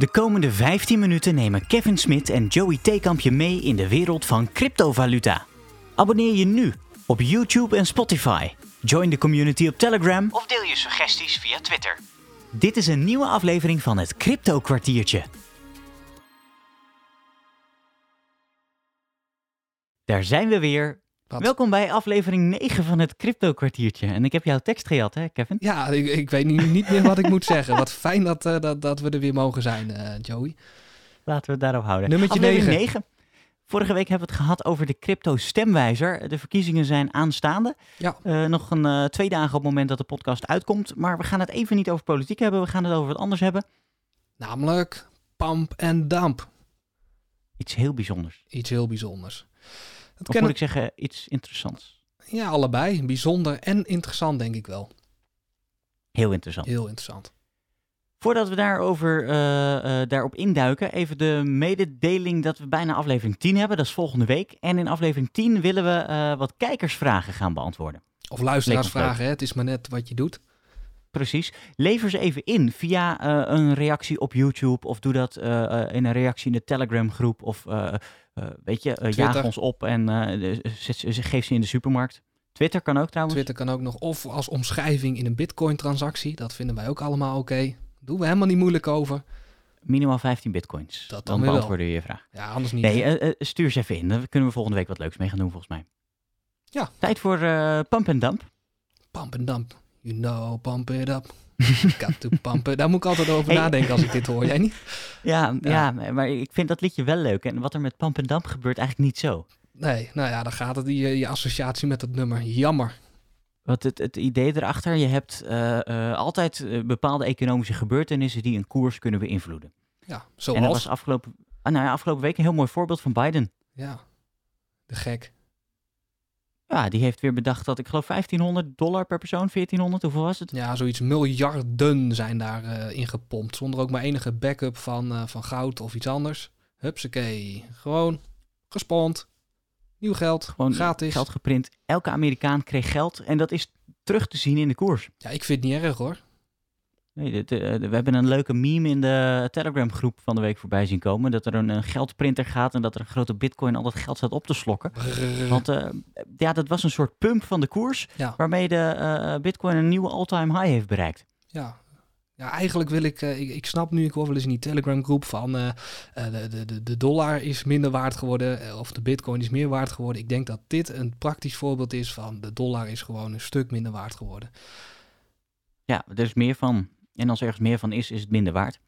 De komende 15 minuten nemen Kevin Smit en Joey Theekamp je mee in de wereld van cryptovaluta. Abonneer je nu op YouTube en Spotify. Join de community op Telegram of deel je suggesties via Twitter. Dit is een nieuwe aflevering van het Crypto Kwartiertje. Daar zijn we weer. Welkom bij aflevering 9 van het Crypto Kwartiertje. En ik heb jouw tekst gehad, hè, Kevin? Ja, ik, ik weet nu niet meer wat ik moet zeggen. Wat fijn dat, eh, dat, dat we er weer mogen zijn, eh, Joey. Laten we het daarop houden. Nummertje Aflevering 9. 9. Vorige week hebben we het gehad over de crypto stemwijzer. De verkiezingen zijn aanstaande. Ja. Eh, nog een twee dagen op het moment dat de podcast uitkomt. Maar we gaan het even niet over politiek hebben. We gaan het over wat anders hebben. Namelijk pump en dump. Iets heel bijzonders. Iets heel bijzonders. Dat Of moet ik zeggen, iets interessants. Ja, allebei. Bijzonder en interessant, denk ik wel. Heel interessant. Heel interessant. Voordat we daarover, eh, eh, daarop induiken, even de mededeling dat we bijna aflevering 10 hebben. Dat is volgende week. En in aflevering 10 willen we eh, wat kijkersvragen gaan beantwoorden. Of luisteraars Leek me leuk. vragen, hè? het is maar net wat je doet. Precies. Lever ze even in via eh, een reactie op YouTube. Of doe dat eh, eh, in een reactie in de Telegram groep. Of eh, weet je, jaag ons op en geef ze in de supermarkt. Twitter kan ook trouwens. Twitter kan ook nog. Of als omschrijving in een bitcoin-transactie. Dat vinden wij ook allemaal oké. Doen we helemaal niet moeilijk over. Minimaal 15 bitcoins. Dat dan dan beantwoorden we je vraag. Ja, anders niet. Nee, stuur ze even in. Daar kunnen we volgende week wat leuks mee gaan doen volgens mij. Ja. Tijd voor pump en dump. Pump and dump. You know, pump it up. Got to pump it. Daar moet ik altijd over Hey. nadenken als ik dit hoor. Jij niet? Ja, Ja. ja. maar ik vind dat liedje wel leuk. En wat er met pump en dump gebeurt eigenlijk niet zo. Nee, nou ja, dan gaat het, die, eh, je associatie met het nummer. Jammer. Wat het, het idee erachter, je hebt eh, eh, altijd eh, bepaalde economische gebeurtenissen die een koers kunnen beïnvloeden. Ja, En dat zoals... was afgelopen, ah, nou ja, afgelopen week een heel mooi voorbeeld van Biden. Ja, de gek. Ja, die heeft weer bedacht dat ik geloof 1500 dollar per persoon, 1400, hoeveel was het? Ja, zoiets miljarden zijn daar eh in gepompt. Zonder ook maar enige backup van, eh, van goud of iets anders. Hupsakee. Gewoon gespond. Nieuw geld. Gewoon gratis. Geld geprint. Elke Amerikaan kreeg geld en dat is terug te zien in de koers. Ja, ik vind het niet erg hoor. Nee, dit, eh, we hebben een leuke meme in de Telegram groep van de week voorbij zien komen. Dat er een, een geldprinter gaat en dat er een grote bitcoin al dat geld staat op te slokken. Want eh, ja, dat was een soort pump van de koers. Ja. Waarmee de eh, bitcoin een nieuwe all-time high heeft bereikt. Ja. Ja, eigenlijk wil ik, eh, ik, ik snap nu, ik hoor wel eens in die Telegram groep van eh, de, de, de, dollar is minder waard geworden of de bitcoin is meer waard geworden. Ik denk dat dit een praktisch voorbeeld is van de dollar is gewoon een stuk minder waard geworden. Ja, er is meer van. En als er ergens meer van is, is het minder waard.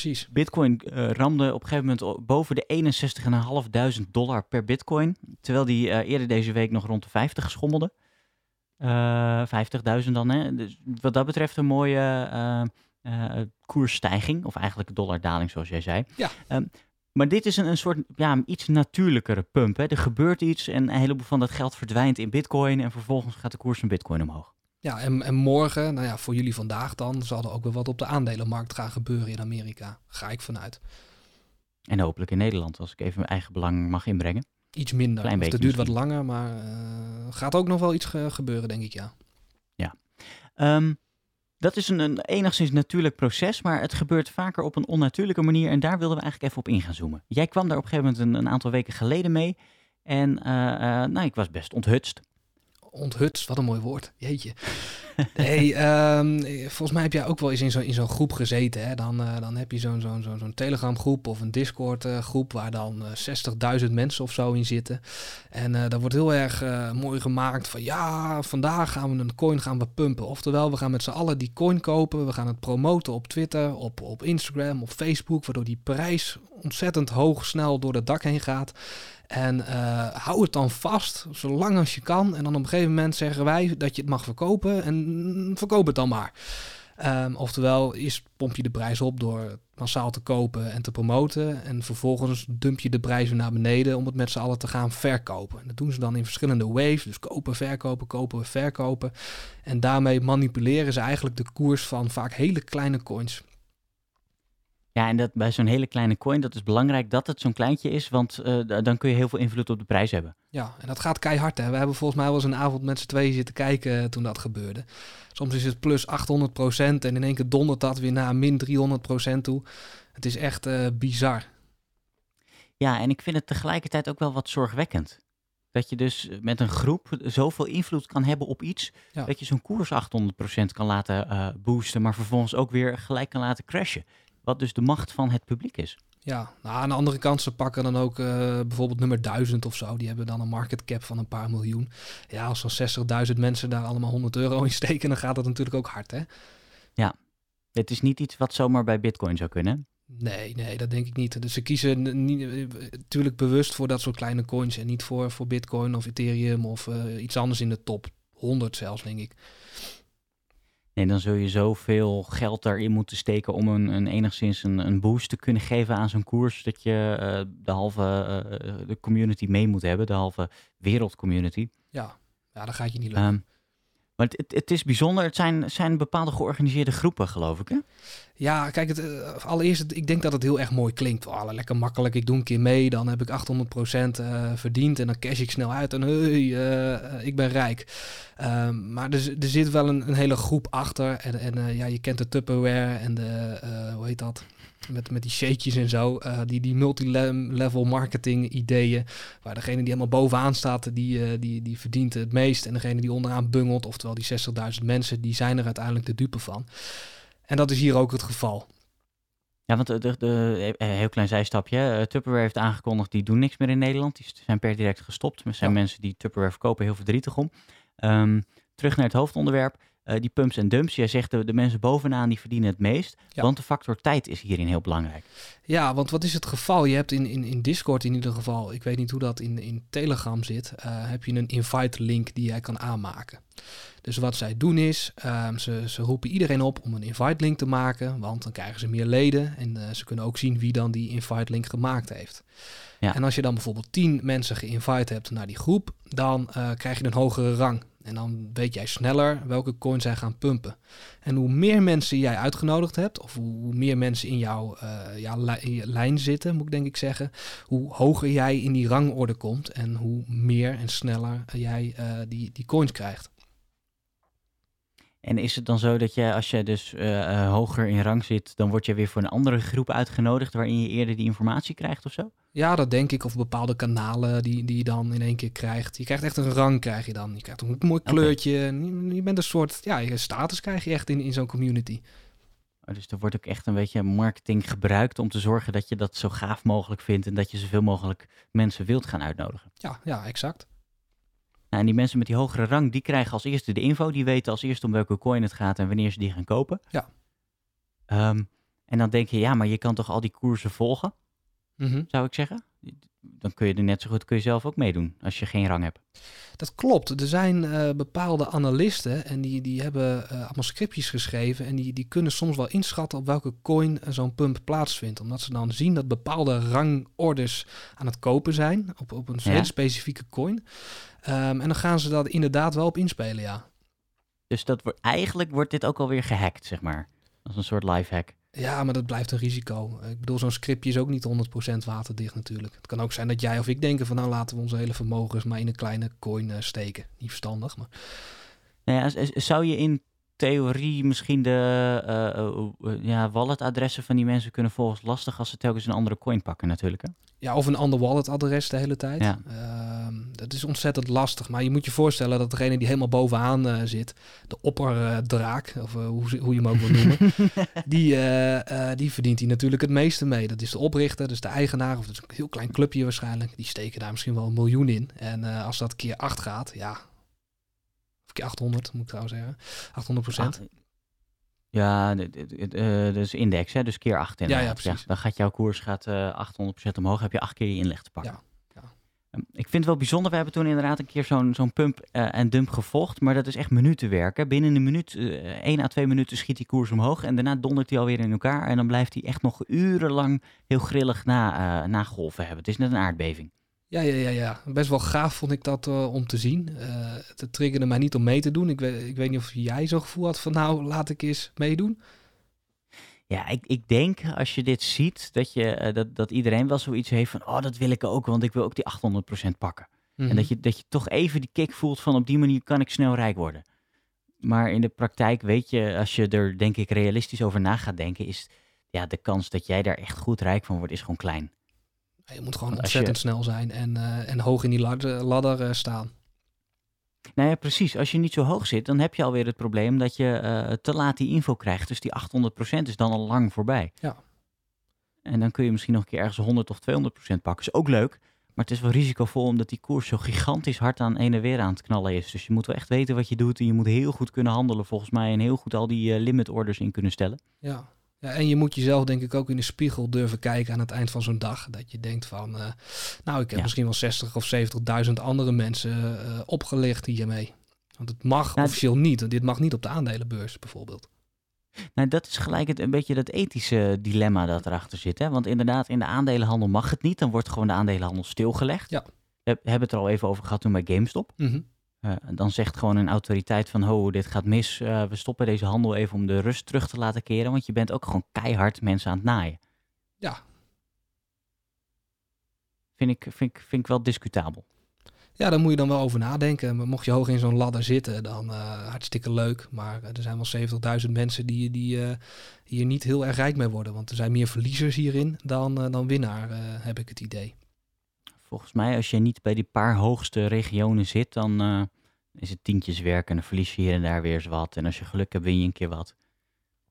Precies. Bitcoin eh, ramde op een gegeven moment boven de 61.500 dollar per bitcoin. Terwijl die eh, eerder deze week nog rond de 50 schommelde. Eh 50.000 dan, hè. Dus wat dat betreft een mooie koersstijging. Of eigenlijk dollardaling, zoals jij zei. Ja. Ehm, maar dit is een, een soort ja, een iets natuurlijkere pump. Hè. Er gebeurt iets en een heleboel van dat geld verdwijnt in bitcoin. En vervolgens gaat de koers van bitcoin omhoog. Ja, en, en morgen, nou ja, voor jullie vandaag dan, zal er ook weer wat op de aandelenmarkt gaan gebeuren in Amerika. Ga ik vanuit. En hopelijk in Nederland, als ik even mijn eigen belang mag inbrengen. Iets minder. Klein Of het beetje duurt wat langer, maar eh, gaat ook nog wel iets ge- gebeuren, denk ik, ja. Ehm, dat is een, een enigszins natuurlijk proces, maar het gebeurt vaker op een onnatuurlijke manier. En daar wilden we eigenlijk even op in gaan zoomen. Jij kwam daar op een gegeven moment een, een aantal weken geleden mee. En eh, eh, nou, ik was best onthutst. Onthutst, wat een mooi woord. Jeetje. hey, ehm, volgens mij heb jij ook wel eens in zo'n in zo'n groep gezeten. Hè? Dan, eh, dan heb je zo'n zo'n zo'n zo'n Telegram groep of een Discord eh, groep waar dan eh 60.000 mensen of zo in zitten. En eh daar wordt heel erg eh, mooi gemaakt van ja, vandaag gaan we een coin gaan we pumpen. Oftewel, we gaan met z'n allen die coin kopen. We gaan het promoten op Twitter, op, op Instagram, op Facebook. Waardoor die prijs ontzettend hoog snel door het dak heen gaat. En eh, hou het dan vast, zolang als je kan. En dan op een gegeven moment zeggen wij dat je het mag verkopen. En verkoop het dan maar. Ehm, oftewel, eerst pomp je de prijs op door massaal te kopen en te promoten. En vervolgens dump je de prijs weer naar beneden om het met z'n allen te gaan verkopen. En dat doen ze dan in verschillende waves. Dus kopen, verkopen, kopen, verkopen. En daarmee manipuleren ze eigenlijk de koers van vaak hele kleine coins. Ja, en dat bij zo'n hele kleine coin, dat is belangrijk dat het zo'n kleintje is, want eh, da- dan kun je heel veel invloed op de prijs hebben. Ja, en dat gaat keihard. Hè. We hebben volgens mij wel eens een avond met z'n tweeën zitten kijken eh, toen dat gebeurde. Soms is het plus 800% en in één keer dondert dat weer naar min 300% toe. Het is echt uh, bizar. Ja, en ik vind het tegelijkertijd ook wel wat zorgwekkend. Dat je dus met een groep zoveel invloed kan hebben op iets. Ja. Dat je zo'n koers 800% kan laten uh, boosten, maar vervolgens ook weer gelijk kan laten crashen. Wat dus de macht van het publiek is. Ja, nou, aan de andere kant, ze pakken dan ook uh, bijvoorbeeld nummer 1000 of zo. Die hebben dan een market cap van een paar miljoen. Ja, als zo'n 60.000 mensen daar allemaal 100 euro in steken, dan gaat dat natuurlijk ook hard, hè? Ja, het is niet iets wat zomaar bij Bitcoin zou kunnen. Nee, nee, dat denk ik niet. Dus ze kiezen niet, natuurlijk bewust voor dat soort kleine coins en niet voor, voor Bitcoin of Ethereum of uh, iets anders in de top 100 zelfs, denk ik. Nee, dan zul je zoveel geld daarin moeten steken om een, een enigszins een, een boost te kunnen geven aan zo'n koers. Dat je uh, de halve uh, de community mee moet hebben, de halve wereldcommunity. Ja, ja dat gaat je niet lukken. Um, maar het, het, is bijzonder. Het zijn, zijn bepaalde georganiseerde groepen, geloof ik. Hè? Ja, kijk, het, uh, allereerst, ik denk dat het heel erg mooi klinkt. Oh, lekker makkelijk, ik doe een keer mee, dan heb ik 800% uh, verdiend en dan cash ik snel uit en hey, uh, ik ben rijk. Um, maar er, er zit wel een, een, hele groep achter. En, en ja, je kent de Tupperware en de, hoe heet dat? Met, met die shakejes en zo. Uh, die, die multi-level marketing ideeën. Waar degene die helemaal bovenaan staat, die, uh, die, die verdient het meest. En degene die onderaan bungelt, oftewel die 60.000 mensen, die zijn er uiteindelijk de dupe van. En dat is hier ook het geval. Ja, want de, de, de eh, heel klein zijstapje. Tupperware heeft aangekondigd, die doen niks meer in Nederland. Die zijn per direct gestopt. Er zijn mensen die Tupperware verkopen heel verdrietig om. Um, terug naar het hoofdonderwerp. Uh, die pumps en dumps, jij zegt de, de mensen bovenaan die verdienen het meest. Ja. Want de factor tijd is hierin heel belangrijk. Ja, want wat is het geval? Je hebt in, in, in Discord in ieder geval, ik weet niet hoe dat in, in Telegram zit, uh, heb je een invite link die jij kan aanmaken. Dus wat zij doen is, um, ze, ze roepen iedereen op om een invite link te maken, want dan krijgen ze meer leden en uh, ze kunnen ook zien wie dan die invite link gemaakt heeft. Ja. En als je dan bijvoorbeeld 10 mensen geïnvite hebt naar die groep, dan krijg je een hogere rang. En dan weet jij sneller welke coins zij gaan pumpen. En hoe meer mensen jij uitgenodigd hebt, of hoe meer mensen in jouw, jouw lijn zitten, moet ik denk ik zeggen, hoe hoger jij in die rangorde komt en hoe meer en sneller jij uh, die, die coins krijgt. En is het dan zo dat je, als je dus uh, hoger in rang zit, dan word je weer voor een andere groep uitgenodigd waarin je eerder die informatie krijgt of zo? Ja, dat denk ik. Of bepaalde kanalen die, die je dan in één keer krijgt. Je krijgt echt een rang, krijg je dan. Je krijgt een mooi kleurtje. Okay. Je, bent een soort, ja, je status krijg je echt in, in zo'n community. Oh, dus er wordt ook echt een beetje marketing gebruikt om te zorgen dat je dat zo gaaf mogelijk vindt en dat je zoveel mogelijk mensen wilt gaan uitnodigen. Ja, ja, exact. Nou, en die mensen met die hogere rang, die krijgen als eerste de info. Die weten als eerste om welke coin het gaat en wanneer ze die gaan kopen. Ja. Um, en dan denk je, ja, maar je kan toch al die koersen volgen? Mm -hmm. Zou ik zeggen dan kun je er net zo goed kun je zelf ook meedoen als je geen rang hebt. Dat klopt. Er zijn uh, bepaalde analisten en die, die hebben uh, allemaal scriptjes geschreven en die, die kunnen soms wel inschatten op welke coin zo'n pump plaatsvindt. Omdat ze dan zien dat bepaalde rangorders aan het kopen zijn op, op een ja. specifieke coin. Um, en dan gaan ze dat inderdaad wel op inspelen, ja. Dus dat wordt, eigenlijk wordt dit ook alweer gehackt, zeg maar. Als een soort live hack. Ja, maar dat blijft een risico. Ik bedoel, zo'n scriptje is ook niet 100% waterdicht natuurlijk. Het kan ook zijn dat jij of ik denken van nou laten we onze hele vermogens maar in een kleine coin uh, steken. Niet verstandig, maar... Nou ja, zou je in theorie misschien de uh, uh, ja, walletadressen van die mensen kunnen volgens lastig als ze telkens een andere coin pakken natuurlijk. Hè? Ja, of een ander walletadres de hele tijd. Ja. Uh, dat is ontzettend lastig. Maar je moet je voorstellen dat degene die helemaal bovenaan zit, de opperdraak, of hoe, hoe je hem ook wil noemen, die, die verdient hij natuurlijk het meeste mee. Dat is de oprichter, dus de eigenaar, of dat is een heel klein clubje waarschijnlijk. Die steken daar misschien wel een miljoen in. En als dat keer acht gaat, ja, keer 800 moet ik trouwens zeggen. 800 procent. Ja, dus index, hè? dus keer 8 Ja, ja, precies. Ja, dan gaat jouw koers gaat, uh, eh, 800% omhoog, heb je acht keer je inleg te pakken. Ja. Ehm, ik vind het wel bijzonder, we hebben toen inderdaad een keer zo'n zo'n pump uh, en dump gevolgd, maar dat is echt minutenwerk. Binnen een minuut, uh, één à twee minuten schiet die koers omhoog en daarna dondert hij alweer in elkaar en dan blijft hij echt nog urenlang heel grillig na, na golven hebben. Het is net een aardbeving. Ja, ja, ja, ja. Best wel gaaf vond ik dat uh, om te zien. Uh, het triggerde mij niet om mee te doen. Ik weet, ik weet niet of jij zo'n gevoel had van nou, laat ik eens meedoen. Ja, ik, ik denk als je dit ziet, dat, je, uh, dat, dat iedereen wel zoiets heeft van, oh, dat wil ik ook, want ik wil ook die 800% pakken. En Mhm. dat je, dat je toch even die kick voelt van, op die manier kan ik snel rijk worden. Maar in de praktijk weet je, als je er denk ik realistisch over na gaat denken, is ja, de kans dat jij daar echt goed rijk van wordt, is gewoon klein. Je moet gewoon ontzettend snel zijn en, eh, en hoog in die ladder, ladder eh, staan. Nou ja, precies. Als je niet zo hoog zit, dan heb je alweer het probleem dat je eh, te laat die info krijgt. Dus die 800% is dan al lang voorbij. Ja. En dan kun je misschien nog een keer ergens 100 of 200% pakken. Is ook leuk, maar het is wel risicovol omdat die koers zo gigantisch hard aan een en weer aan het knallen is. Dus je moet wel echt weten wat je doet en je moet heel goed kunnen handelen volgens mij. En heel goed al die eh, limit orders in kunnen stellen. Ja. Ja, en je moet jezelf denk ik ook in de spiegel durven kijken aan het eind van zo'n dag. Dat je denkt van, eh, nou ik heb Ja. misschien wel 60 of 70.000 andere mensen eh, opgelicht hiermee. Want het mag Nou, officieel niet. want Dit mag niet op de aandelenbeurs bijvoorbeeld. Nou, dat is gelijk het, een beetje dat ethische dilemma dat erachter zit. Hè? Want inderdaad, in de aandelenhandel mag het niet. Dan wordt gewoon de aandelenhandel stilgelegd. Ja. We hebben het er al even over gehad toen bij GameStop. Mhm. Eh, dan zegt gewoon een autoriteit van, ho, dit gaat mis. eh, we stoppen deze handel even om de rust terug te laten keren. Want je bent ook gewoon keihard mensen aan het naaien. Ja. Vind ik, vind ik, vind ik wel discutabel. Ja, daar moet je dan wel over nadenken. Maar mocht je hoog in zo'n ladder zitten, dan eh, hartstikke leuk. Maar er zijn wel 70.000 mensen die, die hier niet heel erg rijk mee worden. Want er zijn meer verliezers hierin dan, dan winnaar, heb ik het idee. Volgens mij, als je niet bij die paar hoogste regionen zit, dan eh, is het tientjes werk en dan verlies je hier en daar weer eens wat. En als je geluk hebt, win je een keer wat.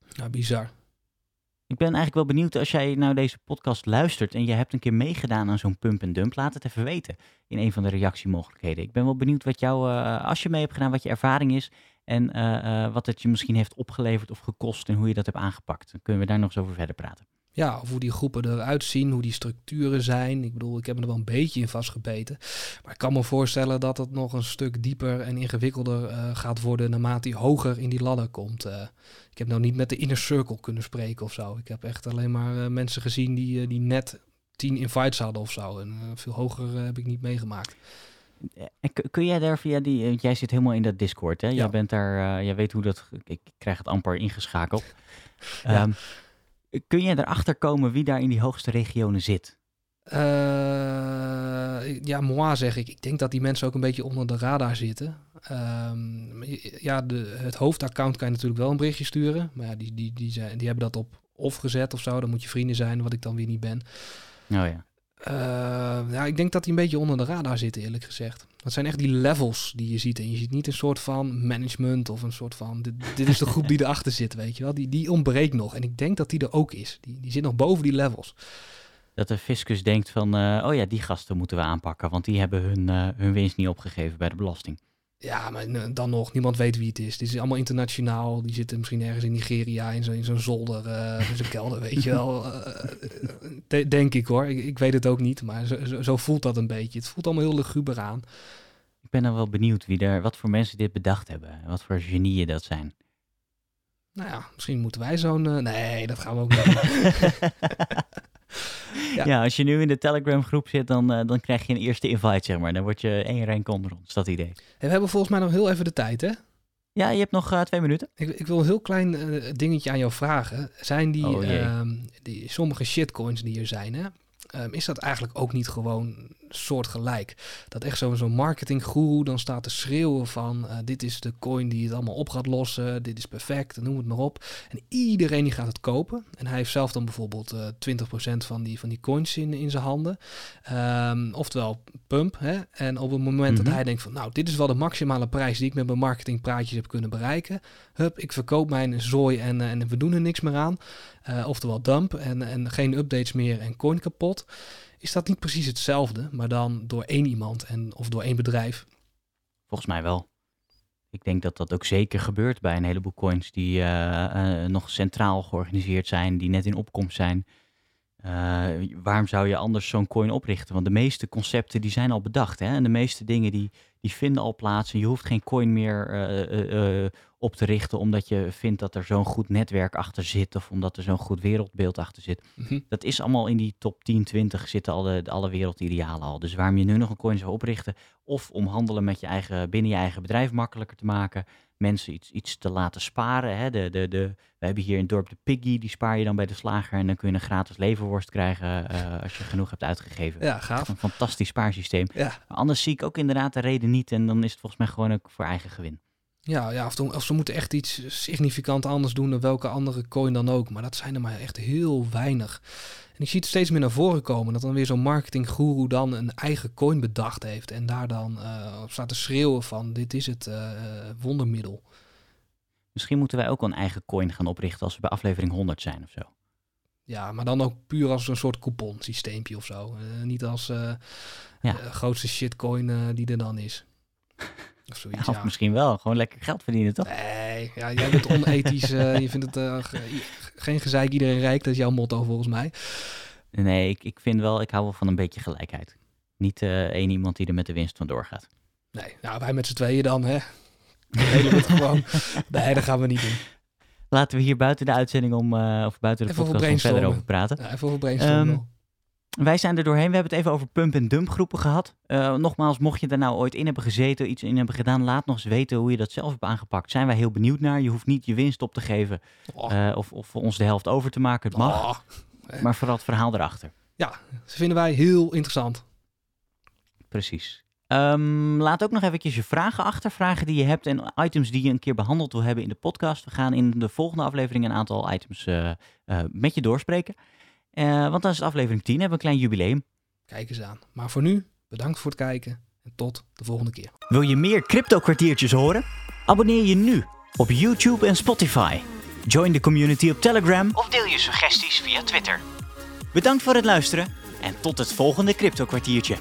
Ja, bizar. Ik ben eigenlijk wel benieuwd als jij nou deze podcast luistert en je hebt een keer meegedaan aan zo'n pump en dump, laat het even weten in een van de reactiemogelijkheden. Ik ben wel benieuwd wat jou, eh, als je mee hebt gedaan, wat je ervaring is en eh, wat het je misschien heeft opgeleverd of gekost en hoe je dat hebt aangepakt. Dan kunnen we daar nog eens over verder praten. Ja, of hoe die groepen eruit zien, hoe die structuren zijn. Ik bedoel, ik heb me er wel een beetje in vastgebeten. Maar ik kan me voorstellen dat het nog een stuk dieper en ingewikkelder eh, gaat worden naarmate hij hoger in die ladder komt. Eh, ik heb nou niet met de inner circle kunnen spreken of zo. Ik heb echt alleen maar eh, mensen gezien die, die net tien invites hadden of zo. En veel hoger heb ik niet meegemaakt. En kun jij daar via die, want jij zit helemaal in dat Discord, hè? Ja. Jij bent daar, jij weet hoe dat, ik krijg het amper ingeschakeld. Ja. Ehm, kun jij erachter komen wie daar in die hoogste regionen zit? Eh, ja, moi zeg ik. Ik denk dat die mensen ook een beetje onder de radar zitten. Ehm, je- ja, de, het hoofdaccount kan je natuurlijk wel een berichtje sturen. Maar ja, die, die, die, zijn, die hebben dat op off gezet of zo. Dan moet je vrienden zijn, wat ik dan weer niet ben. Oh ja. Eh, ja, ik denk dat die een beetje onder de radar zitten, eerlijk gezegd. Dat zijn echt die levels die je ziet. En je ziet niet een soort van management of een soort van... Dit, dit is de groep die erachter zit, weet je wel. Die, die ontbreekt nog. En ik denk dat die er ook is. Die, die zit nog boven die levels. Dat de fiscus denkt van, eh, oh ja, die gasten moeten we aanpakken, want die hebben hun, eh, hun winst niet opgegeven bij de belasting. Ja, maar dan nog, niemand weet wie het is. Dit is allemaal internationaal. Die zitten misschien ergens in Nigeria in zo'n in zo'n zolder, eh in zo'n kelder, weet je wel. De- denk ik hoor. Ik, ik weet het ook niet, maar zo, zo, zo voelt dat een beetje. Het voelt allemaal heel luguber aan. Ik ben dan wel benieuwd wie er, wat voor mensen dit bedacht hebben, wat voor genieën dat zijn. Nou ja, misschien moeten wij zo'n... eh, nee, dat gaan we ook niet doen. Ja. Ja. als je nu in de Telegram groep zit, dan, eh, dan krijg je een eerste invite, zeg maar. Dan word je één rank onder ons, dat idee. En we hebben volgens mij nog heel even de tijd, hè? Ja, je hebt nog eh, twee minuten. Ik, ik wil een heel klein eh, dingetje aan jou vragen. Zijn die, Oh, ehm, die sommige shitcoins die er zijn, hè? Ehm, is dat eigenlijk ook niet gewoon soortgelijk? Dat echt zo'n zo'n marketinggoeroe dan staat te schreeuwen van... eh, dit is de coin die het allemaal op gaat lossen, dit is perfect, noem het maar op. En iedereen die gaat het kopen. En hij heeft zelf dan bijvoorbeeld eh 20% van die, van die coins in, in zijn handen. Ehm, oftewel pump. Hè? En op het moment Mhm. dat hij denkt van... nou, dit is wel de maximale prijs die ik met mijn marketingpraatjes heb kunnen bereiken... Hup, ik verkoop mijn zooi en, eh, en we doen er niks meer aan. Eh, oftewel dump en, en geen updates meer en coin kapot. Is dat niet precies hetzelfde, maar dan door één iemand en, of door één bedrijf? Volgens mij wel. Ik denk dat dat ook zeker gebeurt bij een heleboel coins die eh, nog centraal georganiseerd zijn, die net in opkomst zijn. Eh, waarom zou je anders zo'n coin oprichten? Want de meeste concepten die zijn al bedacht. Hè? En de meeste dingen die, die vinden al plaats. En je hoeft geen coin meer eh, eh, op te richten omdat je vindt dat er zo'n goed netwerk achter zit. Of omdat er zo'n goed wereldbeeld achter zit. Mhm. Dat is allemaal in die top 10, 20 zitten alle, alle wereldidealen al. Dus waarom je nu nog een coin zou oprichten, of om handelen met je eigen, binnen je eigen bedrijf makkelijker te maken, mensen iets, iets te laten sparen. Hè? De, de, de, we hebben hier in het dorp de Piggy, die spaar je dan bij de slager en dan kun je een gratis leverworst krijgen eh, als je genoeg hebt uitgegeven. Ja, gaaf. Een fantastisch spaarsysteem. Ja, Maar anders zie ik ook inderdaad de reden niet en dan is het volgens mij gewoon ook voor eigen gewin. Ja, ja of, of, ze moeten echt iets significant anders doen dan welke andere coin dan ook. Maar dat zijn er maar echt heel weinig. En ik zie het steeds meer naar voren komen dat dan weer zo'n marketinggoeroe dan een eigen coin bedacht heeft. En daar dan uh, op staat te schreeuwen van dit is het uh, wondermiddel. Misschien moeten wij ook een eigen coin gaan oprichten als we bij aflevering 100 zijn of zo. Ja, maar dan ook puur als een soort coupon systeempje of zo. Uh, niet als ja. grootste shitcoin die er dan is. Of, zoiets, ja, of misschien wel. Gewoon lekker geld verdienen, toch? Nee, ja, jij bent onethisch. je vindt het geen gezeik, iedereen rijk. Dat is jouw motto volgens mij. Nee, ik, ik vind wel, ik hou wel van een beetje gelijkheid. Niet één iemand die er met de winst van doorgaat. Nee, nou wij met z'n tweeën dan, hè. Het gewoon. Nee, dat gaan we niet doen. Laten we hier buiten de uitzending om, uh, of buiten de even podcast verder over praten. Ja, even over brainstormen. Um, wij zijn er doorheen. We hebben het even over pump- en dump groepen gehad. Uh, nogmaals, mocht je daar nou ooit in hebben gezeten, iets in hebben gedaan, laat nog eens weten hoe je dat zelf hebt aangepakt. Zijn wij heel benieuwd naar. Je hoeft niet je winst op te geven uh, of, of ons de helft over te maken. Het mag. Oh. Maar vooral het verhaal erachter. Ja, dat vinden wij heel interessant. Precies. Um, laat ook nog eventjes je vragen achter. Vragen die je hebt en items die je een keer behandeld wil hebben in de podcast. We gaan in de volgende aflevering een aantal items uh, uh, met je doorspreken. Uh, want dan is het aflevering 10, hebben we een klein jubileum. Kijk eens aan. Maar voor nu, bedankt voor het kijken en tot de volgende keer. Wil je meer crypto kwartiertjes horen? Abonneer je nu op YouTube en Spotify. Join de community op Telegram of deel je suggesties via Twitter. Bedankt voor het luisteren en tot het volgende crypto kwartiertje.